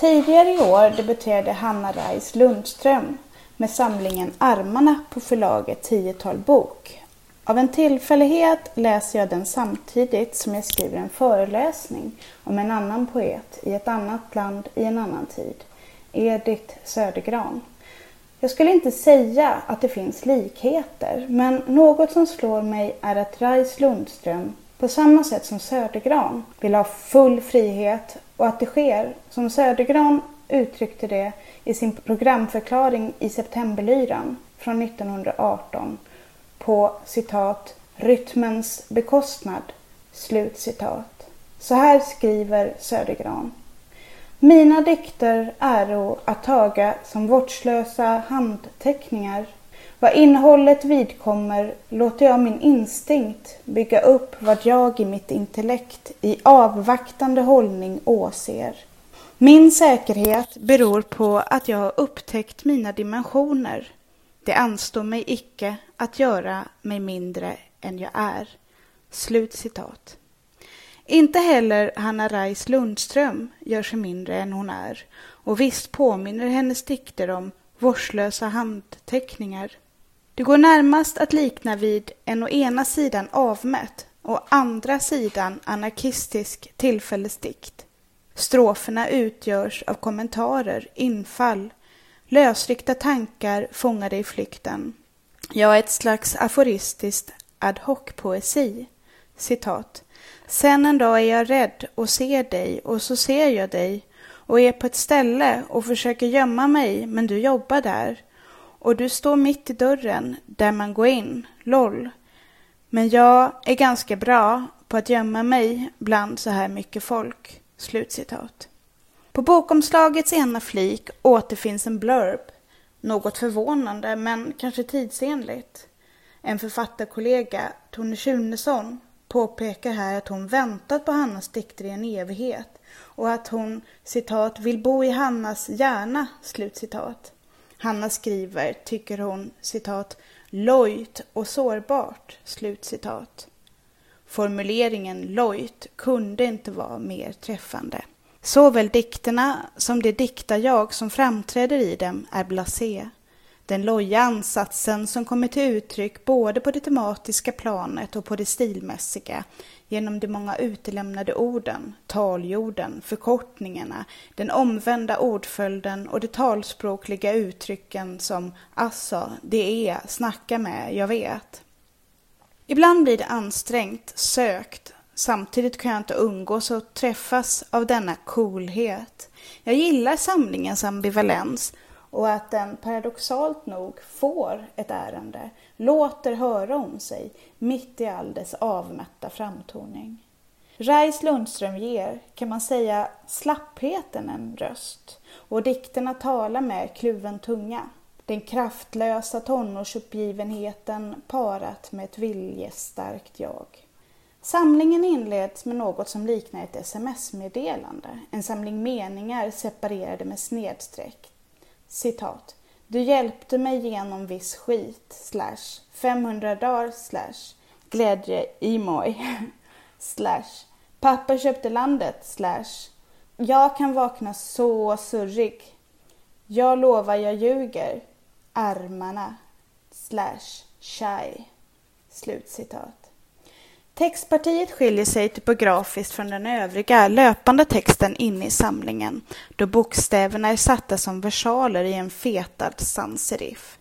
Tidigare i år debuterade Hanna Reis Lundström med samlingen Armarna på förlaget Tiotal bok. Av en tillfällighet läser jag den samtidigt som jag skriver en föreläsning om en annan poet i ett annat land i en annan tid, Edith Södergran. Jag skulle inte säga att det finns likheter, men något som slår mig är att Reis Lundström, på samma sätt som Södergran, vill ha full frihet och att det sker, som Södergran uttryckte det i sin programförklaring i Septemberlyran från 1918 på citat rytmens bekostnad. Slut citat. Så här skriver Södergran. Mina dikter äro att taga som vårdslösa handteckningar. Vad innehållet vidkommer låter jag min instinkt bygga upp vad jag i mitt intellekt i avvaktande hållning åser. Min säkerhet beror på att jag har upptäckt mina dimensioner. Det anstår mig icke att göra mig mindre än jag är. Slut citat. Inte heller Hanna Reis Lundström gör sig mindre än hon är och visst påminner hennes dikter om vårdslösa handteckningar. Det går närmast att likna vid en å ena sidan avmätt och andra sidan anarkistisk tillfällesdikt. Stroferna utgörs av kommentarer, infall, lösryckta tankar fångade i flykten. Ja, ett slags aforistiskt ad hoc-poesi. Citat. Sen en dag är jag rädd och ser dig och så ser jag dig och är på ett ställe och försöker gömma mig men du jobbar där och du står mitt i dörren där man går in, LOL. Men jag är ganska bra på att gömma mig bland så här mycket folk. Slutcitat. På bokomslagets ena flik återfinns en blurb. Något förvånande men kanske tidsenligt. En författarkollega, Tone Schunesson, påpekar här att hon väntat på Hannas dikter i en evighet och att hon citat vill bo i Hannas hjärna. Slutcitat. Hanna skriver, tycker hon, citat, lojt och sårbart. Slutcitat. Formuleringen lojt kunde inte vara mer träffande. Såväl dikterna som det diktarjag som framträder i dem är blasé. Den loja ansatsen som kommer till uttryck både på det tematiska planet och på det stilmässiga genom de många utelämnade orden, taljorden, förkortningarna, den omvända ordföljden och de talspråkliga uttrycken som alltså, det är, snacka med, jag vet. Ibland blir det ansträngt, sökt, samtidigt kan jag inte umgås och träffas av denna coolhet. Jag gillar samlingens ambivalens och att den paradoxalt nog får ett ärende, låter höra om sig mitt i all dess avmätta framtoning. Reis Lundström ger, kan man säga, slappheten en röst och dikterna talar med kluven tunga. Den kraftlösa tonårsuppgivenheten parat med ett viljestarkt jag. Samlingen inleds med något som liknar ett sms-meddelande, en samling meningar separerade med snedstreck citat. Du hjälpte mig genom viss skit, slash 500 dagar, slash glädje emoj, slash pappa köpte landet, slash jag kan vakna så surrig. Jag lovar jag ljuger. Armarna, slash shy. Slutcitat. Textpartiet skiljer sig typografiskt från den övriga löpande texten inne i samlingen då bokstäverna är satta som versaler i en fetad sans-serif.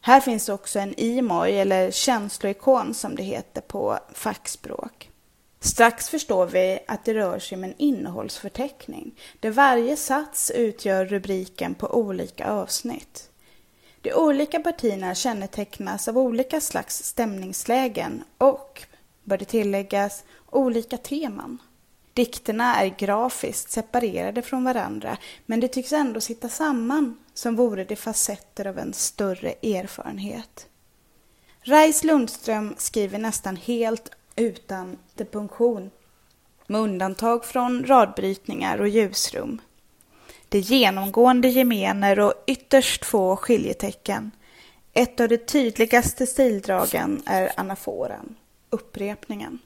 Här finns också en emoj eller känsloikon som det heter på fackspråk. Strax förstår vi att det rör sig om en innehållsförteckning där varje sats utgör rubriken på olika avsnitt. De olika partierna kännetecknas av olika slags stämningslägen och bör det tilläggas, olika teman. Dikterna är grafiskt separerade från varandra men de tycks ändå sitta samman som vore det facetter av en större erfarenhet. Reis Lundström skriver nästan helt utan depunktion med undantag från radbrytningar och ljusrum. Det genomgående gemener och ytterst få skiljetecken. Ett av de tydligaste stildragen är anaforen upprepningen.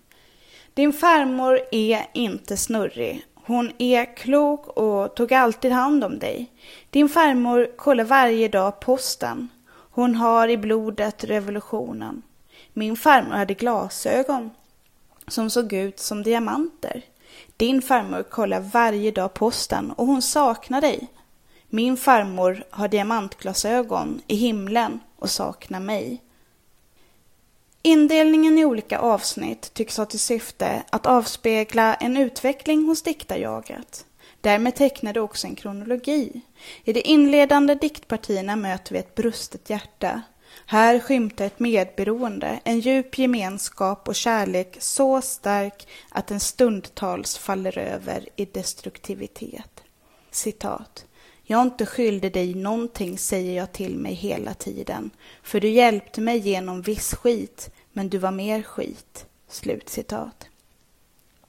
Din farmor är inte snurrig. Hon är klok och tog alltid hand om dig. Din farmor kollar varje dag posten. Hon har i blodet revolutionen. Min farmor hade glasögon som såg ut som diamanter. Din farmor kollar varje dag posten och hon saknar dig. Min farmor har diamantglasögon i himlen och saknar mig. Indelningen i olika avsnitt tycks ha till syfte att avspegla en utveckling hos diktarjaget. Därmed tecknar det också en kronologi. I de inledande diktpartierna möter vi ett brustet hjärta. Här skymtar ett medberoende, en djup gemenskap och kärlek så stark att den stundtals faller över i destruktivitet. Citat. Jag är inte skyldig dig någonting, säger jag till mig hela tiden, för du hjälpte mig genom viss skit, men du var mer skit. Slutcitat.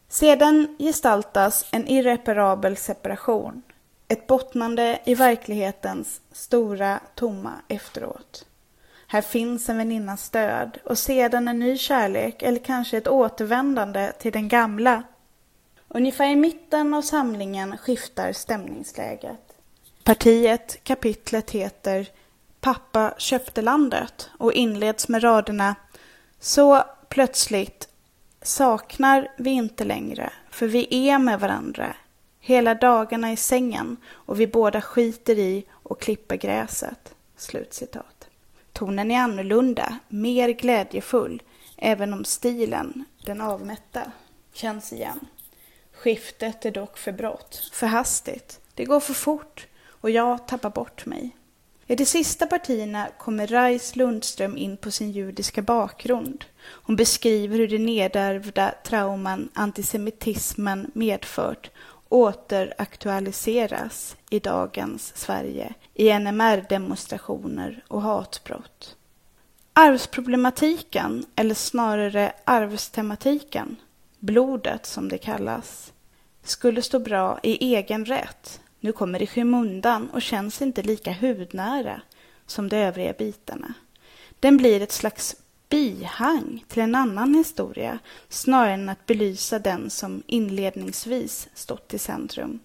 Sedan gestaltas en irreparabel separation, ett bottnande i verklighetens stora tomma efteråt. Här finns en väninnas stöd och sedan en ny kärlek eller kanske ett återvändande till den gamla. Ungefär i mitten av samlingen skiftar stämningsläget. Partiet, kapitlet heter Pappa köpte landet och inleds med raderna så plötsligt saknar vi inte längre, för vi är med varandra hela dagarna i sängen och vi båda skiter i och klipper gräset. Slutcitat. Tonen är annorlunda, mer glädjefull, även om stilen, den avmätta, känns igen. Skiftet är dock för brått, för hastigt. Det går för fort och jag tappar bort mig. I de sista partierna kommer Rais Lundström in på sin judiska bakgrund. Hon beskriver hur det nedärvda trauman antisemitismen medfört återaktualiseras i dagens Sverige i NMR-demonstrationer och hatbrott. Arvsproblematiken, eller snarare arvstematiken, blodet som det kallas, skulle stå bra i egen rätt nu kommer i skymundan och känns inte lika hudnära som de övriga bitarna. Den blir ett slags bihang till en annan historia snarare än att belysa den som inledningsvis stått i centrum.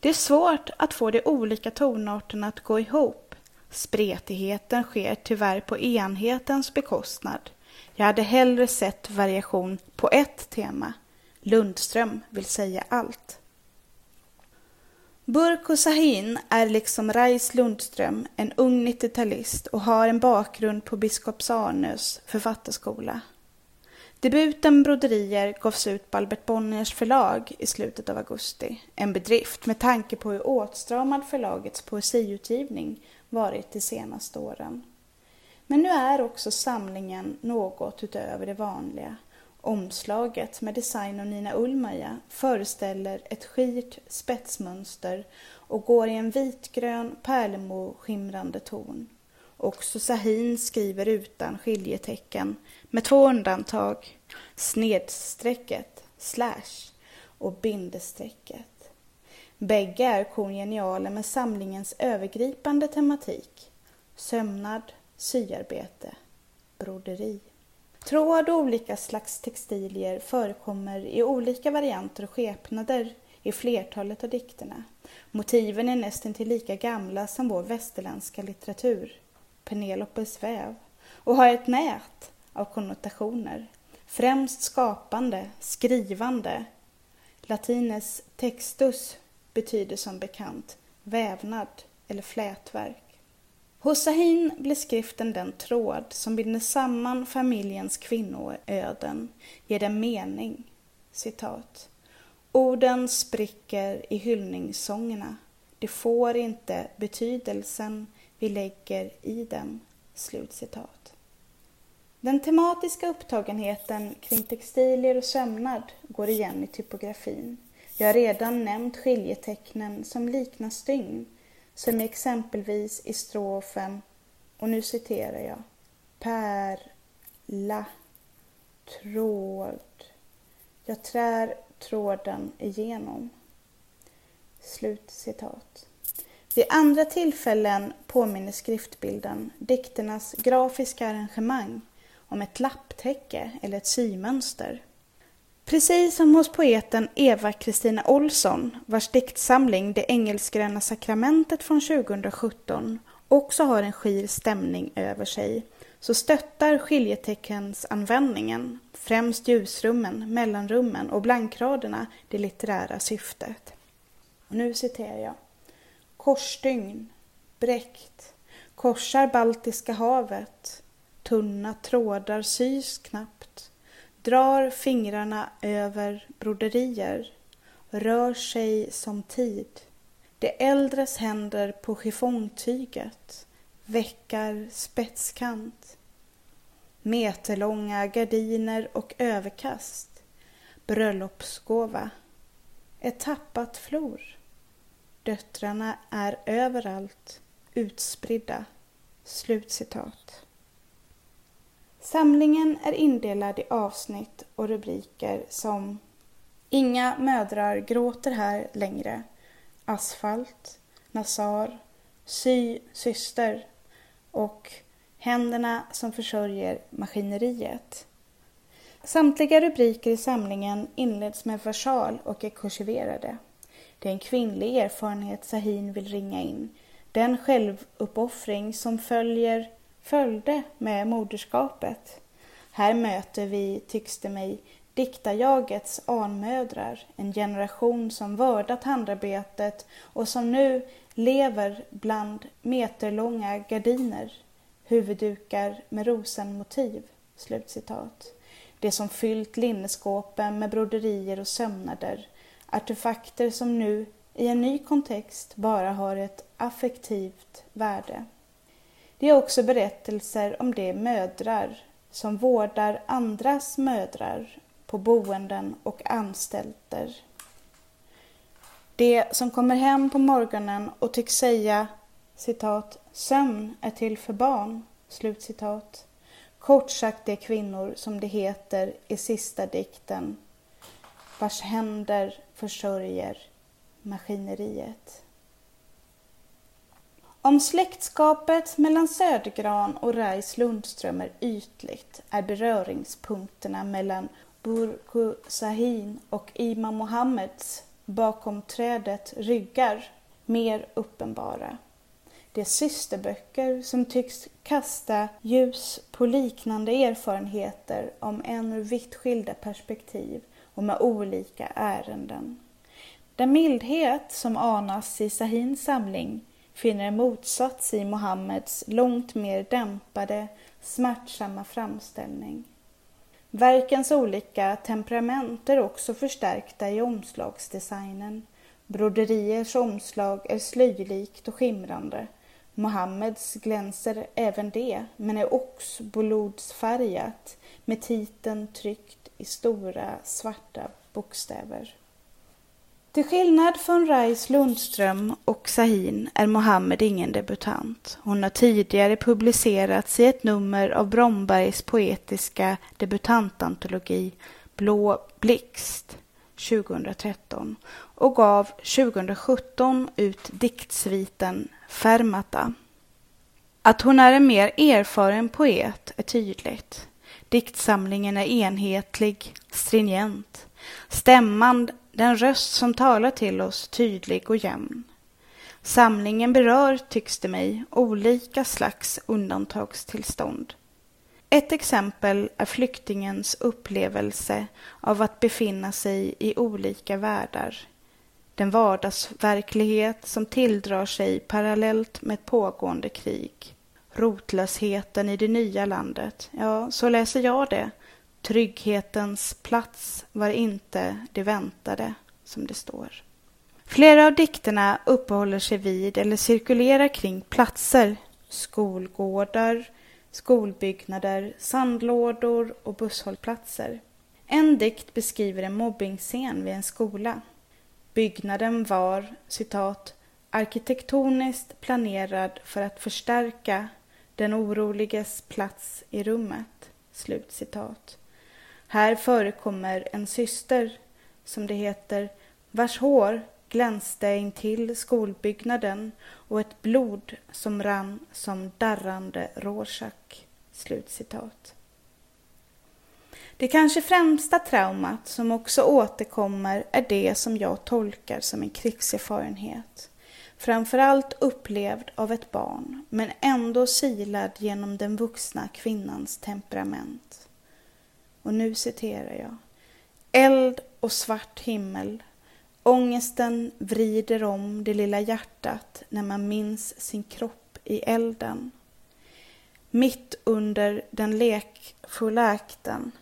Det är svårt att få de olika tonarterna att gå ihop. Spretigheten sker tyvärr på enhetens bekostnad. Jag hade hellre sett variation på ett tema. Lundström vill säga allt. Burko Sahin är liksom Rais Lundström en ung 90-talist och har en bakgrund på Biskops Arnös författarskola. Debuten Broderier gavs ut på Albert Bonniers förlag i slutet av augusti. En bedrift med tanke på hur åtstramad förlagets poesiutgivning varit de senaste åren. Men nu är också samlingen något utöver det vanliga. Omslaget med design av Nina Ullmaja föreställer ett skirt spetsmönster och går i en vitgrön pärlemoskimrande ton. Också Sahin skriver utan skiljetecken med två undantag, snedstrecket, slash och bindestrecket. Bägge är kongeniala med samlingens övergripande tematik, sömnad, syarbete, broderi. Tråd och olika slags textilier förekommer i olika varianter och skepnader i flertalet av dikterna. Motiven är nästan till lika gamla som vår västerländska litteratur, Penelopes väv, och har ett nät av konnotationer. Främst skapande, skrivande. Latines textus betyder som bekant vävnad eller flätverk. Hos Sahin blir skriften den tråd som binder samman familjens kvinnoöden, ger den mening. Citat. Orden spricker i hyllningssångerna. Det får inte betydelsen vi lägger i dem. Slutcitat. Den tematiska upptagenheten kring textilier och sömnad går igen i typografin. Jag har redan nämnt skiljetecknen som liknar stygn som exempelvis i strofen, och nu citerar jag, pärla, tråd, jag trär tråden igenom. Slut citat. Vid andra tillfällen påminner skriftbilden, dikternas grafiska arrangemang, om ett lapptäcke eller ett symönster. Precis som hos poeten Eva Kristina Olsson, vars diktsamling Det engelskgröna sakramentet från 2017 också har en skir stämning över sig, så stöttar skiljeteckensanvändningen främst ljusrummen, mellanrummen och blankraderna, det litterära syftet. Och nu citerar jag. Korsstygn, bräckt, korsar Baltiska havet, tunna trådar sys knappt, drar fingrarna över broderier, rör sig som tid. De äldres händer på chiffongtyget veckar spetskant. Meterlånga gardiner och överkast. Bröllopsgåva. Ett tappat flor. Döttrarna är överallt utspridda. Slutcitat. Samlingen är indelad i avsnitt och rubriker som Inga mödrar gråter här längre. Asfalt, Nazar, Sy, syster och Händerna som försörjer maskineriet. Samtliga rubriker i samlingen inleds med versal och är kursiverade. Det är en kvinnlig erfarenhet Sahin vill ringa in. Den självuppoffring som följer, följde med moderskapet. Här möter vi, tycks det mig, diktarjagets anmödrar, en generation som vördat handarbetet och som nu lever bland meterlånga gardiner, huvuddukar med rosenmotiv. Slutcitat. Det som fyllt linneskåpen med broderier och sömnader, artefakter som nu i en ny kontext bara har ett affektivt värde. Det är också berättelser om de mödrar som vårdar andras mödrar på boenden och anstalter. De som kommer hem på morgonen och tycks säga citat, sömn är till för barn, slutcitat. Kort sagt de kvinnor som det heter i sista dikten, vars händer försörjer maskineriet. Om släktskapet mellan Södergran och Rais Lundström är ytligt är beröringspunkterna mellan Burku Sahin och Imam Mohammeds bakom trädet ryggar mer uppenbara. Det är systerböcker som tycks kasta ljus på liknande erfarenheter om än ur vitt skilda perspektiv och med olika ärenden. Den mildhet som anas i Sahins samling finner en motsats i Mohammeds långt mer dämpade, smärtsamma framställning. Verkens olika temperament är också förstärkta i omslagsdesignen. Broderiers omslag är slöjlikt och skimrande. Mohammeds glänser även det, men är oxblodsfärgat med titeln tryckt i stora svarta bokstäver. Till skillnad från Reis Lundström och Sahin är Mohammed ingen debutant. Hon har tidigare publicerats i ett nummer av Brombergs poetiska debutantantologi Blå blixt 2013 och gav 2017 ut diktsviten Fermata. Att hon är en mer erfaren poet är tydligt. Diktsamlingen är enhetlig, stringent. Stämman den röst som talar till oss tydlig och jämn. Samlingen berör, tycks det mig, olika slags undantagstillstånd. Ett exempel är flyktingens upplevelse av att befinna sig i olika världar. Den vardagsverklighet som tilldrar sig parallellt med ett pågående krig. Rotlösheten i det nya landet. Ja, så läser jag det Trygghetens plats var inte det väntade, som det står. Flera av dikterna uppehåller sig vid eller cirkulerar kring platser, skolgårdar, skolbyggnader, sandlådor och busshållplatser. En dikt beskriver en mobbingscen vid en skola. Byggnaden var, citat, arkitektoniskt planerad för att förstärka den oroliges plats i rummet. Slut citat. Här förekommer en syster, som det heter, vars hår glänste intill skolbyggnaden och ett blod som rann som darrande Rorschach. Slutcitat. Det kanske främsta traumat som också återkommer är det som jag tolkar som en krigserfarenhet. Framförallt upplevd av ett barn, men ändå silad genom den vuxna kvinnans temperament. Och nu citerar jag. Eld och svart himmel. Ångesten vrider om det lilla hjärtat när man minns sin kropp i elden. Mitt under den lekfulla akten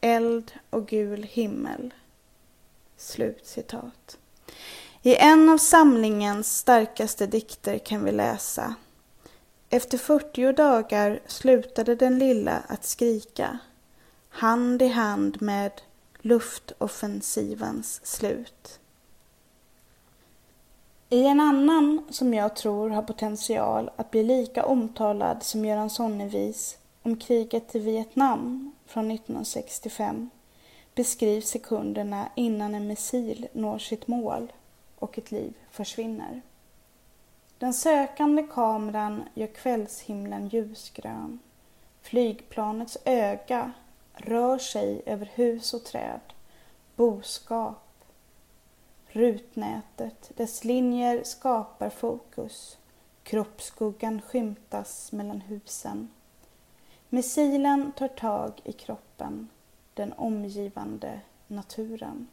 eld och gul himmel. Slut citat. I en av samlingens starkaste dikter kan vi läsa Efter 40 dagar slutade den lilla att skrika hand i hand med luftoffensivens slut. I en annan som jag tror har potential att bli lika omtalad som Göran Sonnevis om kriget i Vietnam från 1965 beskrivs sekunderna innan en missil når sitt mål och ett liv försvinner. Den sökande kameran gör kvällshimlen ljusgrön. Flygplanets öga rör sig över hus och träd, boskap, rutnätet, dess linjer skapar fokus. Kroppsskuggan skymtas mellan husen. Missilen tar tag i kroppen, den omgivande naturen.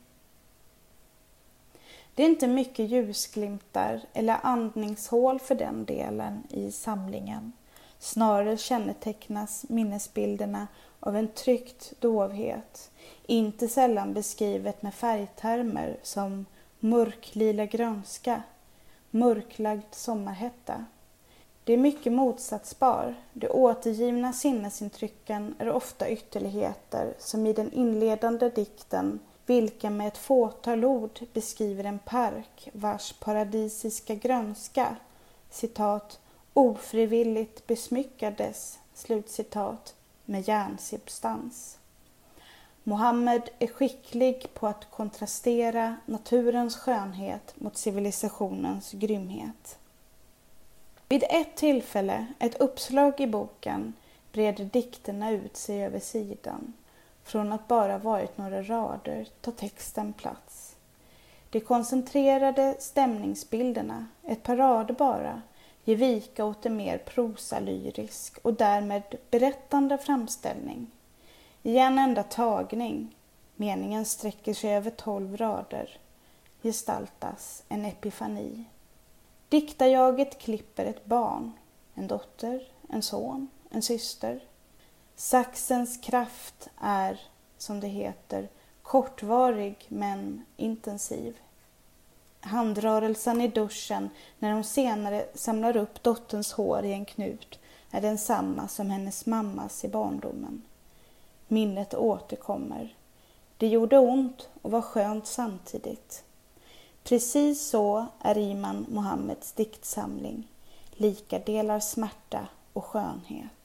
Det är inte mycket ljusglimtar eller andningshål för den delen i samlingen. Snarare kännetecknas minnesbilderna av en tryckt dovhet, inte sällan beskrivet med färgtermer som mörklila grönska, mörklagd sommarhetta. Det är mycket motsatsbar. De återgivna sinnesintrycken är ofta ytterligheter som i den inledande dikten vilken med ett fåtal ord beskriver en park vars paradisiska grönska citat, ofrivilligt besmyckades slutcitat, med järnsubstans. Mohammed är skicklig på att kontrastera naturens skönhet mot civilisationens grymhet. Vid ett tillfälle, ett uppslag i boken, breder dikterna ut sig över sidan. Från att bara varit några rader tar texten plats. De koncentrerade stämningsbilderna, ett par rader bara, Ge vika åt en mer prosalyrisk och därmed berättande framställning. I en enda tagning, meningen sträcker sig över tolv rader, gestaltas en epifani. Diktarjaget klipper ett barn, en dotter, en son, en syster. Saxens kraft är, som det heter, kortvarig men intensiv. Handrörelsen i duschen när hon senare samlar upp dotterns hår i en knut är densamma som hennes mammas i barndomen. Minnet återkommer. Det gjorde ont och var skönt samtidigt. Precis så är Iman Mohammeds diktsamling, lika delar smärta och skönhet.